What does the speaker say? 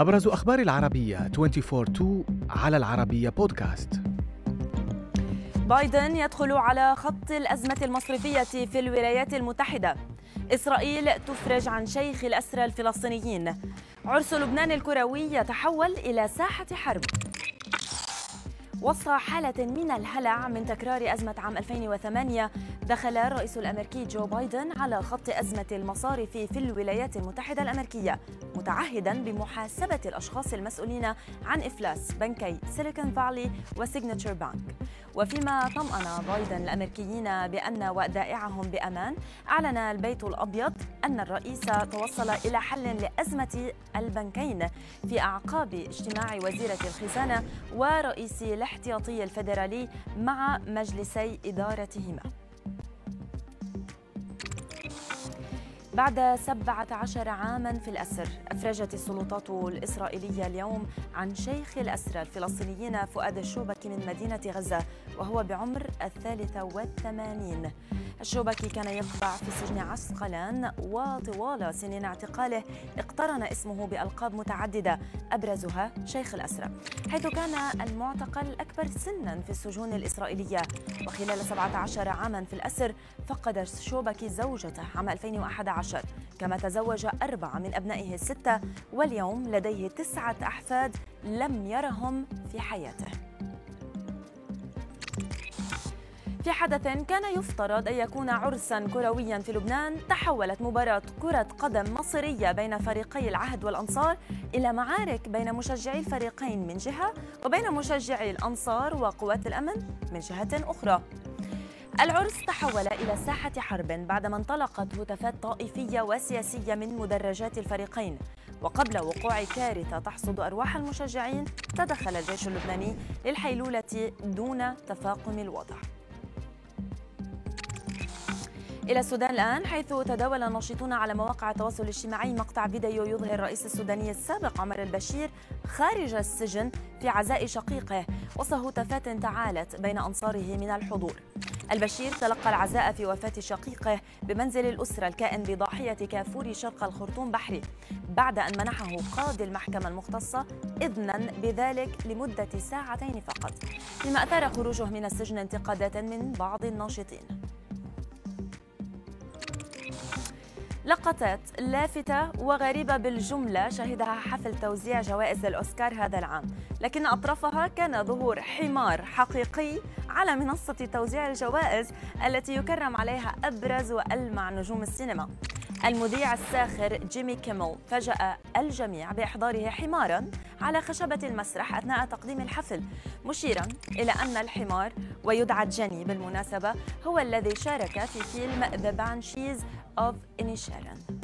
أبرز أخبار العربية 24 على العربية بودكاست بايدن يدخل على خط الأزمة المصرفية في الولايات المتحدة. إسرائيل تفرج عن شيخ الأسرى الفلسطينيين. عرس لبنان الكروي يتحول إلى ساحة حرب. وسط حالة من الهلع من تكرار أزمة عام 2008 دخل الرئيس الأمريكي جو بايدن على خط أزمة المصارف في الولايات المتحدة الأمريكية متعهدا بمحاسبة الأشخاص المسؤولين عن إفلاس بنكي سيليكون فالي وسيجنتشر بانك. وفيما طمأن بايدن الأمريكيين بأن ودائعهم بأمان أعلن البيت الأبيض أن الرئيس توصل إلى حل لأزمة البنكين في أعقاب اجتماع وزيرة الخزانة ورئيس الاحتياطي الفيدرالي مع مجلسي إدارتهما. بعد 17 عاما في الأسر أفرجت السلطات الإسرائيلية اليوم عن شيخ الأسرى الفلسطينيين فؤاد الشوبكي من مدينة غزة وهو بعمر الثالثة والثمانين. الشوبكي كان يقبع في سجن عسقلان وطوال سنين اعتقاله اقترن اسمه بألقاب متعددة أبرزها شيخ الأسرى حيث كان المعتقل الأكبر سنا في السجون الإسرائيلية. وخلال 17 عاما في الأسر فقد الشوبكي زوجته عام 2011 كما تزوج أربعة من أبنائه الستة واليوم لديه تسعة أحفاد لم يرهم في حياته. في حدث كان يفترض أن يكون عرسا كرويا في لبنان تحولت مباراة كرة قدم مصرية بين فريقي العهد والأنصار إلى معارك بين مشجعي الفريقين من جهة وبين مشجعي الأنصار وقوات الأمن من جهة أخرى. العرس تحول إلى ساحة حرب بعدما انطلقت هتافات طائفية وسياسية من مدرجات الفريقين. وقبل وقوع كارثة تحصد أرواح المشجعين تدخل الجيش اللبناني للحيلولة دون تفاقم الوضع. إلى السودان الآن حيث تداول الناشطون على مواقع التواصل الاجتماعي مقطع فيديو يظهر الرئيس السوداني السابق عمر البشير خارج السجن في عزاء شقيقه وسط هتافات تعالت بين أنصاره من الحضور. البشير تلقى العزاء في وفاة شقيقه بمنزل الأسرة الكائن بضاحية كافور شرق الخرطوم بحري بعد أن منحه قاضي المحكمة المختصة إذنا بذلك لمدة ساعتين فقط. مما أثار خروجه من السجن انتقادات من بعض الناشطين. لقطات لافتة وغريبة بالجملة شهدها حفل توزيع جوائز الأوسكار هذا العام لكن أطرافها كان ظهور حمار حقيقي على منصة توزيع الجوائز التي يكرم عليها أبرز وألمع نجوم السينما. المذيع الساخر جيمي كيمل. فاجأ الجميع بإحضاره حمارا على خشبة المسرح أثناء تقديم الحفل مشيرا إلى أن الحمار ويدعى جيني بالمناسبة هو الذي شارك في فيلم The Banshees of Inisherin.